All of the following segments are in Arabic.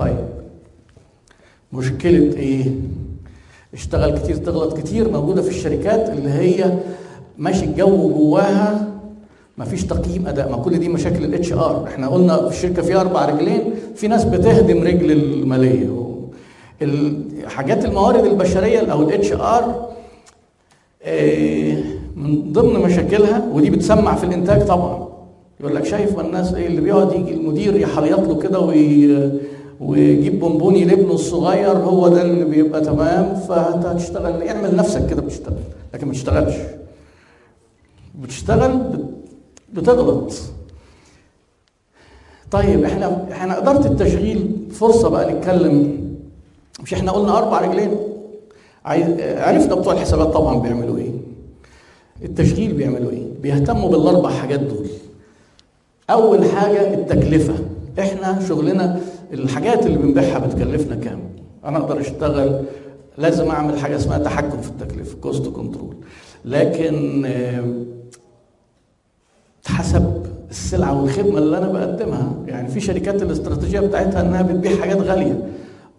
طيب. مشكلة إيه؟ اشتغل كتير تغلط كتير موجودة في الشركات اللي هي ماشي الجو جواها مفيش تقييم أداء ما كل دي مشاكل ال HR إحنا قلنا في الشركة فيها أربع رجلين في ناس بتهدم رجل المالية. حاجات الموارد البشرية أو ال HR من ضمن مشاكلها ودي بتسمع في الإنتاج طبعا. يقول لك شايف ما الناس إيه اللي بيقعد يجي المدير يحليط له كده وي ويجيب بونبوني لابنه الصغير هو ده اللي بيبقى تمام فانت هتشتغل اعمل نفسك كده بتشتغل لكن ما تشتغلش. بتشتغل بتغلط طيب إحنا إحنا اداره التشغيل فرصه بقى نتكلم. مش إحنا قلنا أربع رجلين؟ عرفنا بتوع الحسابات طبعا بيعملوا إيه. التشغيل بيعملوا إيه؟ بيهتموا بالاربع حاجات دول. أول حاجة التكلفة. إحنا شغلنا الحاجات اللي بنبيعها بتكلفنا كام؟ أنا أقدر أشتغل لازم أعمل حاجة اسمها تحكم في التكلفة cost control لكن حسب السلعة والخدمة اللي أنا بقدمها. يعني في شركات الاستراتيجية بتاعتها إنها بتبيع حاجات غالية.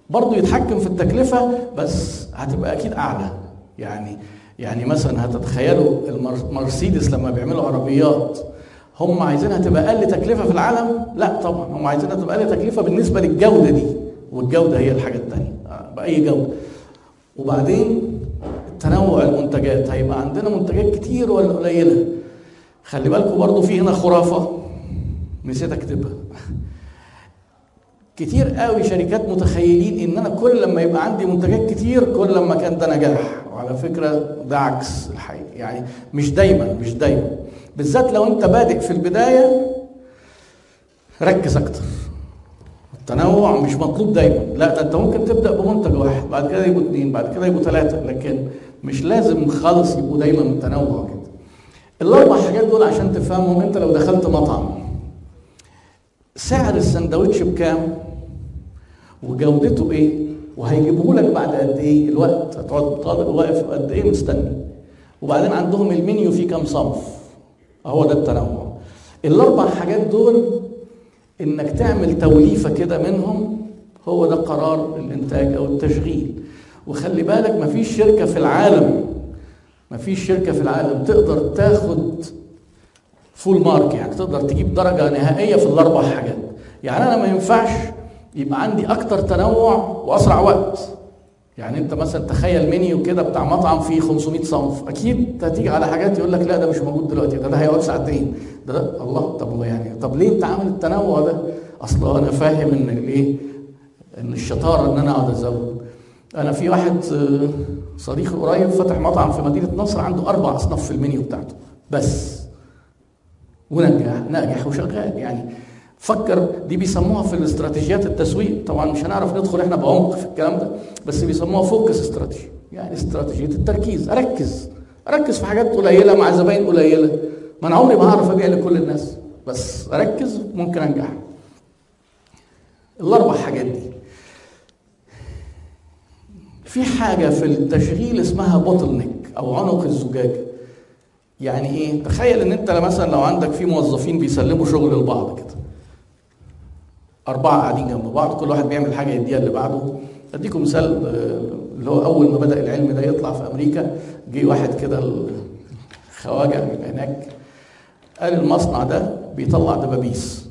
برضه يتحكم في التكلفة بس هتبقى أكيد أعلى. يعني يعني مثلا هتتخيلوا المرسيدس لما بيعملوا عربيات هم عايزينها تبقى أقل تكلفة في العالم؟ لا طبعا هم عايزينها تبقى أقل تكلفة بالنسبة للجودة دي. والجودة هي الحاجة الثانية بأي جودة. وبعدين تنوع المنتجات هيبقى عندنا منتجات كتير ولا قليلة؟ خلي بالكم برضو في هنا خرافة نسيت أكتبها. كتير قوي شركات متخيلين إن أنا كل لما يبقى عندي منتجات كتير كل لما كان ده نجاح. وعلى فكرة ده عكس الحقيقة. يعني مش دايما مش دايما. بالذات لو انت بادئ في البداية ركز أكتر. التنوع مش مطلوب دايما. لا ده أنت ممكن تبدأ بمنتج واحد بعد كده يبقوا اثنين بعد كده يبقوا ثلاثة لكن مش لازم خالص يبقوا دايما تنوع كده. الأربع حاجات دول عشان تفهمهم أنت لو دخلت مطعم سعر السندوتش بكام؟ وجودته إيه؟ وهيجيبوه لك بعد قد إيه الوقت؟ هتقعد طالب واقف قد إيه؟ مستني. وبعدين عندهم المنيو فيه كام صنف؟ اهو ده التنوع. الأربع حاجات دول إنك تعمل توليفة كده منهم هو ده قرار الإنتاج أو التشغيل. وخلي بالك مفيش شركة في العالم مفيش شركة في العالم تقدر تاخد فول مارك يعني تقدر تجيب درجة نهائية في الأربع حاجات. يعني أنا ما ينفعش يبقى عندي أكتر تنوع وأسرع وقت. يعني انت مثلا تخيل منيو كده بتاع مطعم فيه 500 صنف أكيد هتيجي على حاجات يقول لك لا ده مش موجود دلوقتي ده, ده هيقعد ساعتين. ده, ده؟ الله طب يعني طب ليه انت عامل التنوع ده؟ أصل أنا فاهم إن الايه إن الشطارة إن أنا أقعد أزود. أنا في واحد صديقي قريب فتح مطعم في مدينة نصر عنده أربع أصناف في المنيو بتاعته بس. ونجح ناجح وشغال يعني. فكر دي بيسموها في الاستراتيجيات التسويق. طبعا مش هنعرف ندخل إحنا بعمق في الكلام ده بس بيسموها focus strategy يعني استراتيجية التركيز. أركز أركز في حاجات قليلة مع زباين قليلة. ما أنا عمري ما هعرف أبيع لكل الناس بس أركز ممكن أنجح. الأربع حاجات دي. في حاجة في التشغيل اسمها bottleneck أو عنق الزجاجه يعني إيه؟ تخيل إن أنت مثلا لو عندك في موظفين بيسلموا شغل لبعض كده. أربعة قاعدين جنب بعض كل واحد بيعمل حاجة يديها اللي بعده. أديكم مثال اللي هو أول ما بدأ العلم ده يطلع في أمريكا جه واحد كده الخواجة من هناك قال المصنع ده بيطلع دبابيس.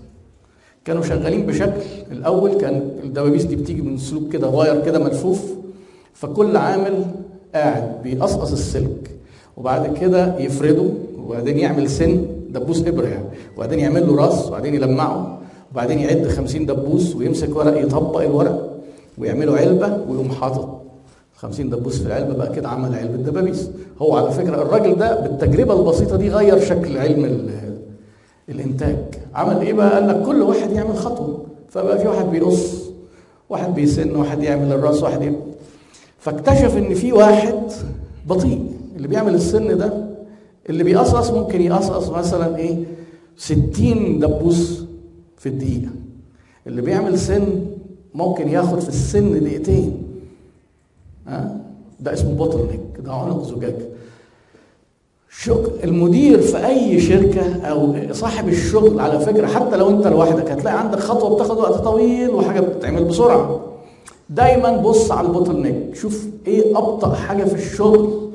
كانوا شغالين بشكل الأول كان الدبابيس دي بتيجي من سلوك كده واير كده ملفوف فكل عامل قاعد بيقصقص السلك وبعد كده يفرده وبعدين يعمل سن دبوس إبرة يعني وبعدين يعمل له راس وبعدين يلمعه. وبعدين يعد 50 دبوس ويمسك ورق يطبق الورق ويعمله علبة ويقوم حاطط. 50 دبوس في العلبة بقى كده عمل علبة دبابيس. هو على فكرة الراجل ده بالتجربة البسيطة دي غير شكل علم الإنتاج. عمل إيه بقى؟ قال لك كل واحد يعمل خطوة. فبقى في واحد بيقص واحد بيسن واحد يعمل الرأس واحد يعمل. فاكتشف إن في واحد بطيء. اللي بيعمل السن ده اللي بيقصقص ممكن يقصقص مثلا إيه؟ 60 دبوس في الدقيقة. اللي بيعمل سن ممكن ياخد في السن دقيقتين. ها؟ ده اسمه بوتل نيك ده عنق زجاج. شغل المدير في أي شركة أو صاحب الشغل على فكرة حتى لو أنت لوحدك هتلاقي عندك خطوة بتاخد وقت طويل وحاجة بتتعمل بسرعة. دايما بص على ال bottleneck شوف إيه أبطأ حاجة في الشغل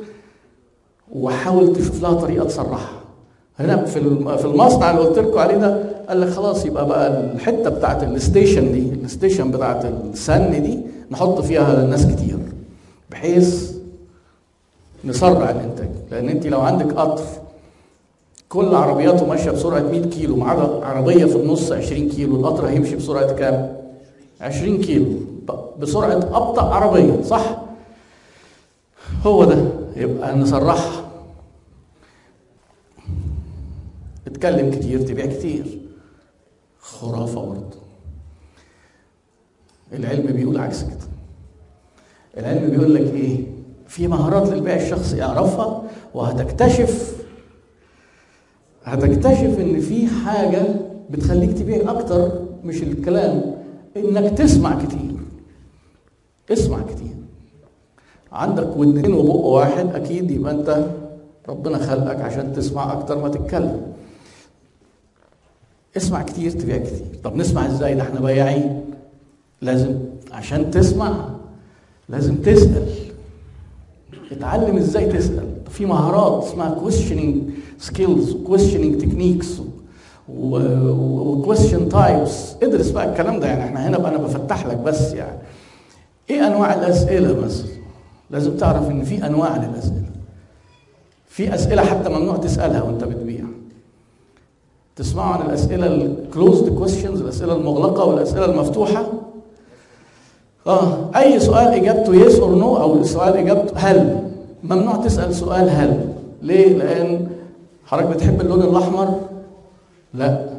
وحاول تشوف لها طريقة تسرعها هنا في في المصنع اللي قلت لكم عليه ده قال لك خلاص يبقى بقى الحتة بتاعت ال station دي ال station بتاعت السن دي نحط فيها ناس كتير بحيث نسرع الإنتاج. لأن أنت لو عندك قطر كل عربياته ماشية بسرعة 100 كيلو ما عدا عربية في النص 20 كيلو القطر هيمشي بسرعة كام؟ 20 كيلو. بسرعة أبطأ عربية صح؟ هو ده. يبقى نسرعها. اتكلم كتير تبيع كتير. خرافة برضه. العلم بيقول عكس كده. العلم بيقول لك إيه؟ في مهارات للبيع الشخصي اعرفها وهتكتشف هتكتشف إن في حاجة بتخليك تبيع أكتر مش الكلام. إنك تسمع كتير. اسمع كتير. عندك ودنين وبق واحد أكيد يبقى أنت ربنا خلقك عشان تسمع أكتر ما تتكلم. اسمع كتير تبيع كتير. طب نسمع إزاي ده إحنا بياعين لازم عشان تسمع لازم تسأل. اتعلم إزاي تسأل. في مهارات اسمها questioning skills questioning techniques و question types. ادرس بقى الكلام ده يعني إحنا هنا بقى أنا بفتح لك بس يعني. إيه انواع الأسئلة مثلا؟ لازم تعرف ان في انواع للأسئلة. في أسئلة حتى ممنوع تسألها وانت بتبيع. تسمعوا عن الأسئلة ال closed questions الأسئلة المغلقة والأسئلة المفتوحة؟ آه أي سؤال إجابته yes or no أو سؤال إجابته هل؟ ممنوع تسأل سؤال هل. ليه؟ لأن حضرتك بتحب اللون الأحمر؟ لا.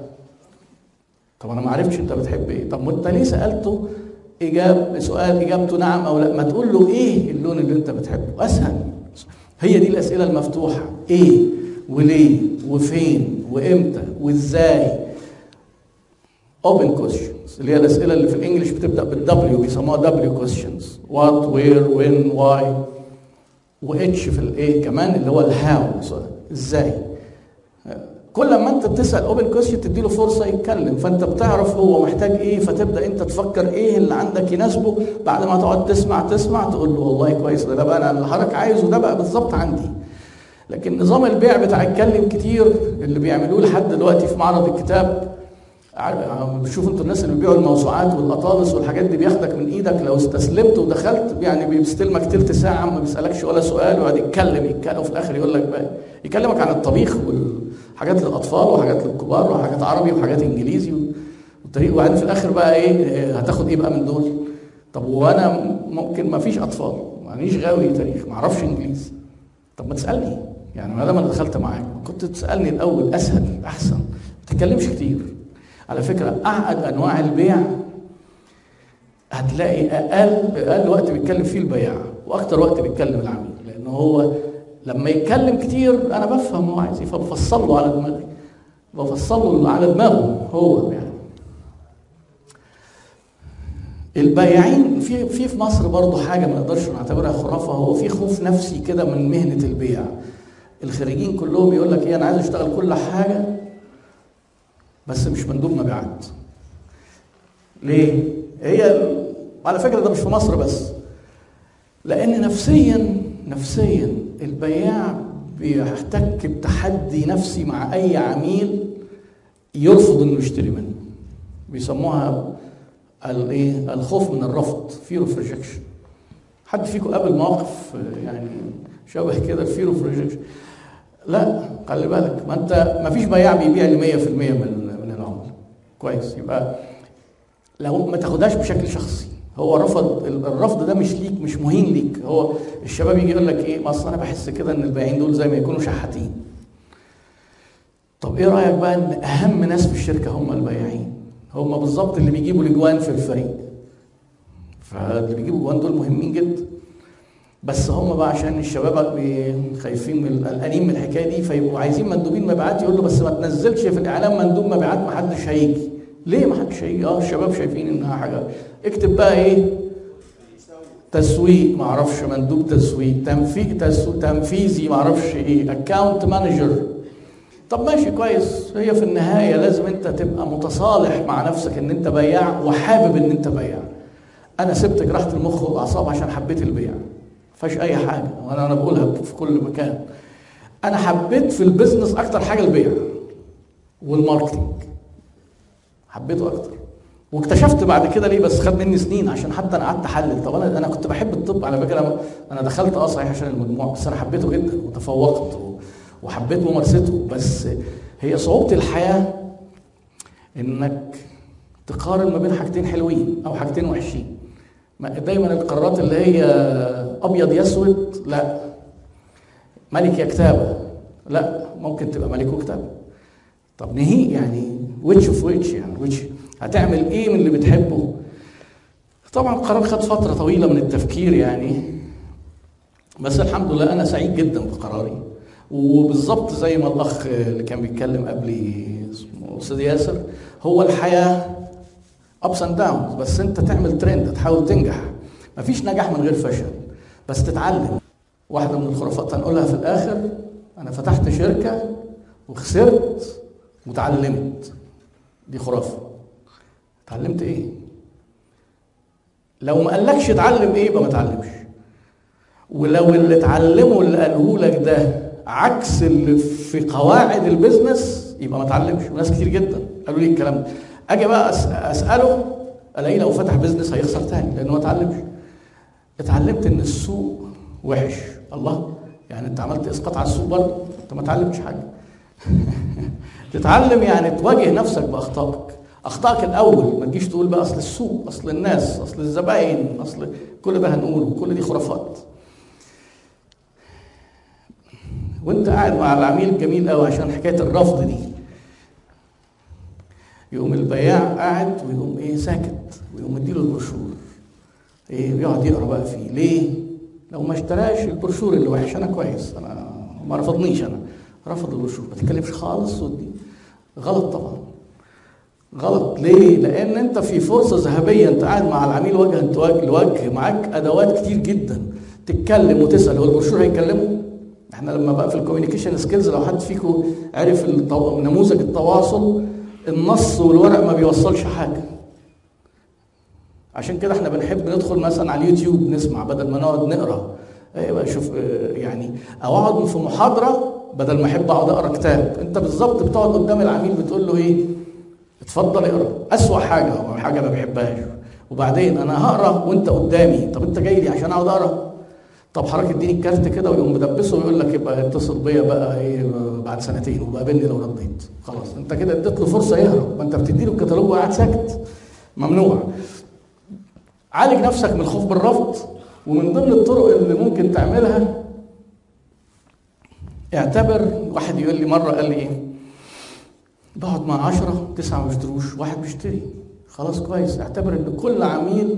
طب أنا ما عرفتش أنت بتحب إيه. طب ما أنت ليه سألته اجاب سؤال إجابته نعم أو لا؟ ما تقول له إيه اللون اللي أنت بتحبه. أسهل. هي دي الأسئلة المفتوحة. إيه؟ وليه وفين وإمتى وإزاي؟ Open questions. اللي هي الأسئلة اللي في ال English بتبدأ بال W بيسموها W what where when why. which في الايه كمان اللي هو ال how إزاي. كل ما أنت بتسأل open question تدي له فرصة يتكلم. فأنت بتعرف هو محتاج إيه فتبدأ أنت تفكر إيه اللي عندك يناسبه. بعد ما تقعد تسمع تسمع تقول له والله كويس ده, ده بقى أنا اللي حضرتك عايزه ده بقى بالظبط عندي. لكن نظام البيع بتاع اتكلم كتير اللي بيعملوه لحد دلوقتي في معرض الكتاب. بتشوفوا أنتوا الناس اللي بيبيعوا الموسوعات والاطالس والحاجات دي بياخدك من إيدك لو استسلمت ودخلت يعني بيستلمك تلت ساعة ما بيسألكش ولا سؤال ويقعد يتكلم يتكلم وفي الآخر يقول لك بقى يكلمك عن الطبيخ وحاجات للأطفال وحاجات للكبار وحاجات عربي وحاجات إنجليزي وبعدين في الآخر بقى إيه هتاخد إيه بقى من دول؟ طب وأنا ممكن ما فيش أطفال مانيش غاوي تاريخ ما أعرفش إنجليزي. طب ما تسألني. يعني ما دام أنا دخلت معاك كنت تسألني الأول أسهل احسن ما تتكلمش كتير. على فكرة أعقد أنواع البيع هتلاقي أقل أقل وقت بيتكلم فيه البياع وأكتر وقت بيتكلم العميل. لأن هو لما يتكلم كتير أنا بفهم هو عايز إيه فبفصل له على دماغي. بفصل له على دماغه هو يعني. البياعين في في في مصر برضه حاجة ما نقدرش نعتبرها خرافة هو في خوف نفسي كده من مهنة البيع. الخريجين كلهم يقول لك إيه أنا عايز أشتغل كل حاجة بس مش مندوب مبيعات. ليه؟ هي على فكرة ده مش في مصر بس. لأن نفسيا نفسيا البياع بيحتك بتحدي نفسي مع أي عميل يرفض إنه يشتري منه. بيسموها الايه الخوف من الرفض fear of rejection حد فيكم قابل موقف يعني شبه كده fear of rejection لا خلي بالك ما انت ما فيش بياع بيبيع ل 100% من من العملاء كويس. يبقى لو ما تاخدهاش بشكل شخصي هو رفض الرفض ده مش ليك مش مهين ليك. هو الشباب يجي يقول لك إيه ما أصل أنا بحس كده إن البياعين دول زي ما يكونوا شحاتين. طب إيه رأيك بقى إن أهم ناس في الشركة هم البياعين؟ هم بالظبط اللي بيجيبوا الاجوان في الفريق. فاللي بيجيبوا اجوان دول مهمين جدا. بس هم بقى عشان الشباب خايفين من قلقانين من الحكاية دي فيبقوا عايزين مندوبين مبيعات يقول له بس ما تنزلش في الإعلام مندوب مبيعات ما حدش هيجي. ليه ما حدش هيجي؟ آه الشباب شايفين إنها حاجة. اكتب بقى إيه؟ تسويق ما أعرفش مندوب تسويق. تنفيذ تنفيذي ما أعرفش إيه. account manager طب ماشي كويس. هي في النهاية لازم أنت تبقى متصالح مع نفسك إن أنت بياع وحابب إن أنت بياع أنا سبت جراحه المخ والاعصاب عشان حبيت البيع. فيهاش أي حاجة. وأنا أنا بقولها في كل مكان. أنا حبيت في ال business أكتر حاجة البيع وال marketing. حبيته أكتر. واكتشفت بعد كده ليه؟ بس خد مني سنين عشان حتى أنا قعدت أحلل. طب أنا أنا كنت بحب الطب على فكرة. أنا دخلت آه صحيح عشان المجموع بس أنا حبيته جدا وتفوقت وحبيت ممارسته. بس هي صعوبة الحياة إنك تقارن ما بين حاجتين حلوين أو حاجتين وحشين. دايما القرارات اللي هي أبيض يسود لا. ملك يا كتابة لا. ممكن تبقى ملك وكتابة. طب نهي يعني which في ويتش يعني ويتش هتعمل إيه من اللي بتحبه؟ طبعا القرار خد فترة طويلة من التفكير يعني. بس الحمد لله أنا سعيد جدا بقراري. وبالظبط زي ما الأخ اللي كان بيتكلم قبلي اسمه أستاذ ياسر هو الحياة ups and downs بس انت تعمل ترند تحاول تنجح. مفيش نجاح من غير فشل بس تتعلم. واحدة من الخرافات هنقولها في الآخر أنا فتحت شركة وخسرت وتعلمت. دي خرافة. اتعلمت إيه؟ لو ما قالكش اتعلم إيه يبقى ما اتعلمش. ولو اللي اتعلمه اللي قاله لك ده عكس اللي في قواعد ال business يبقى ما اتعلمش. وناس كتير جدا قالوا لي الكلام ده. أجي بقى أسأله ألاقيه لو فتح business هيخسر تاني لأنه ما اتعلمش اتعلمت إن السوق وحش. الله يعني أنت عملت إسقاط على السوق برضه؟ أنت ما اتعلمتش حاجة. تتعلم يعني تواجه نفسك بأخطائك. أخطائك الأول ما تجيش تقول بقى أصل السوق أصل الناس أصل الزباين أصل كل ده هنقوله كل دي خرافات. وأنت قاعد مع العميل جميل قوي عشان حكاية الرفض دي. يقوم البياع قاعد ويقوم إيه ساكت ويقوم مديله البروشور. إيه ويقعد يقرا بقى فيه. ليه؟ لو ما اشتراش البروشور اللي وحش. أنا كويس. أنا ما رفضنيش أنا. رفض البروشور. ما تتكلمش خالص ودي. غلط طبعا. غلط. ليه؟ لأن أنت في فرصة ذهبية. أنت قاعد مع العميل وجها لوجه. معاك أدوات كتير جدا. تتكلم وتسأل. هو البروشور هيكلمه؟ إحنا لما بقى في ال communication skills لو حد فيكم عرف. نموذج التواصل النص والورق ما بيوصلش حاجة. عشان كده إحنا بنحب ندخل مثلا على اليوتيوب نسمع بدل ما نقعد نقرأ. بقى شوف آه، يعني أو أقعد في محاضرة بدل ما أحب أقعد أقرأ كتاب. أنت بالظبط بتقعد قدام العميل بتقول له إيه؟ اتفضل اقرأ. أسوأ حاجة أو حاجة ما بحبهاش وبعدين أنا هقرأ وأنت قدامي. طب أنت جاي لي عشان أقعد أقرأ؟ طب حضرتك اديني الكارت كده ويقوم مدبسه ويقول لك يبقى اتصل بيا بقى إيه بعد سنتين وقابلني لو رديت. خلاص انت كده اديت له فرصة يهرب. ما انت بتدي له الكتالوج وقاعد ساكت. ممنوع. عالج نفسك من الخوف بالرفض ومن ضمن الطرق اللي ممكن تعملها اعتبر واحد يقول لي مرة قال لي إيه بقعد مع عشرة تسعة ما بيشتروش واحد بيشتري. خلاص كويس. اعتبر ان كل عميل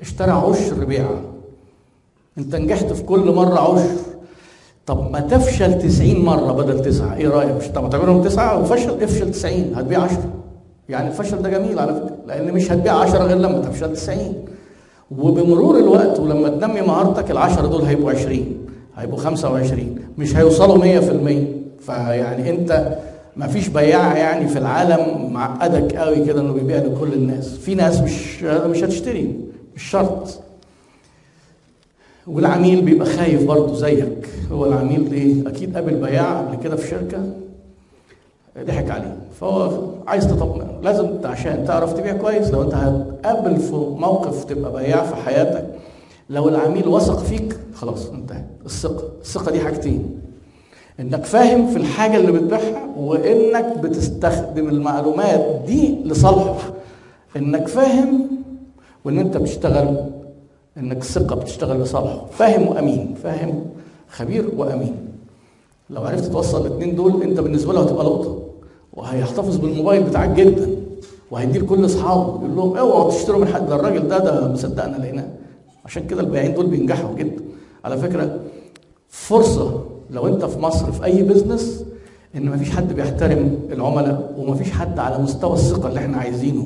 اشترى عشر بيعه انت نجحت في كل مرة عشر. طب ما تفشل 90 مرة بدل تسعة. إيه رأيك؟ مش طب تعملهم تسعة وفشل افشل 90 هتبيع 10 يعني الفشل ده جميل على فكرة لأن مش هتبيع 10 غير لما تفشل 90 وبمرور الوقت ولما تنمي مهارتك العشرة دول هيبقوا 20 هيبقوا 25 مش هيوصلوا 100% فيعني انت ما فيش بياع يعني في العالم معقدك قوي كده إنه بيبيع لكل الناس. في ناس مش مش هتشتري مش شرط. والعميل بيبقى خايف برضه زيك. هو العميل إيه أكيد قابل بياع قبل كده في شركة ضحك عليه. فهو عايز تطمن. لازم عشان تعرف تبيع كويس لو أنت هتقابل في موقف تبقى بياع في حياتك لو العميل وثق فيك خلاص انتهى الثقة. الثقة دي حاجتين. إنك فاهم في الحاجة اللي بتبيعها وإنك بتستخدم المعلومات دي لصالحه. إنك فاهم وإن أنت بتشتغل إنك الثقه بتشتغل لصالحه. فاهم وأمين فاهم خبير وأمين. لو عرفت توصل الاثنين دول أنت بالنسبة له هتبقى لقطه وهيحتفظ بالموبايل بتاعك جدا. وهيدير كل أصحابه يقول لهم اوعوا تشتروا من حد. ده الراجل ده ده مصدقنا لقيناه. عشان كده البياعين دول بينجحوا جدا. على فكرة فرصة لو أنت في مصر في أي بزنس إن مفيش حد بيحترم العملاء ومفيش حد على مستوى الثقة اللي إحنا عايزينه.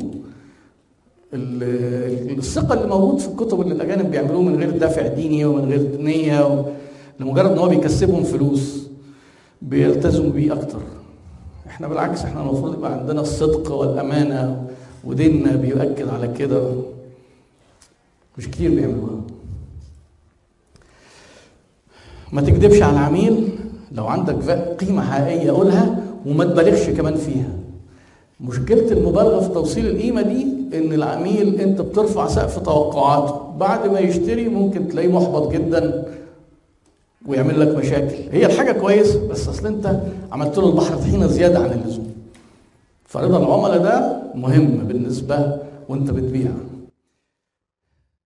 الثقة اللي موجود في الكتب اللي الأجانب بيعملوه من غير دافع ديني ومن غير نية. لمجرد إن هو بيكسبهم فلوس بيلتزموا بيه أكتر. إحنا بالعكس إحنا المفروض يبقى عندنا الصدق والأمانة وديننا بيؤكد على كده. مش كتير بيعملوها. ما تكذبش على العميل لو عندك قيمة حقيقية قولها وما تبالغش كمان فيها. مشكلة المبالغة في توصيل القيمة دي إن العميل أنت بترفع سقف توقعاته. بعد ما يشتري ممكن تلاقيه محبط جدا ويعمل لك مشاكل. هي الحاجة كويسة بس أصل أنت عملت له البحر طحينة زيادة عن اللزوم. فرضا العملاء ده مهم بالنسبة وأنت بتبيع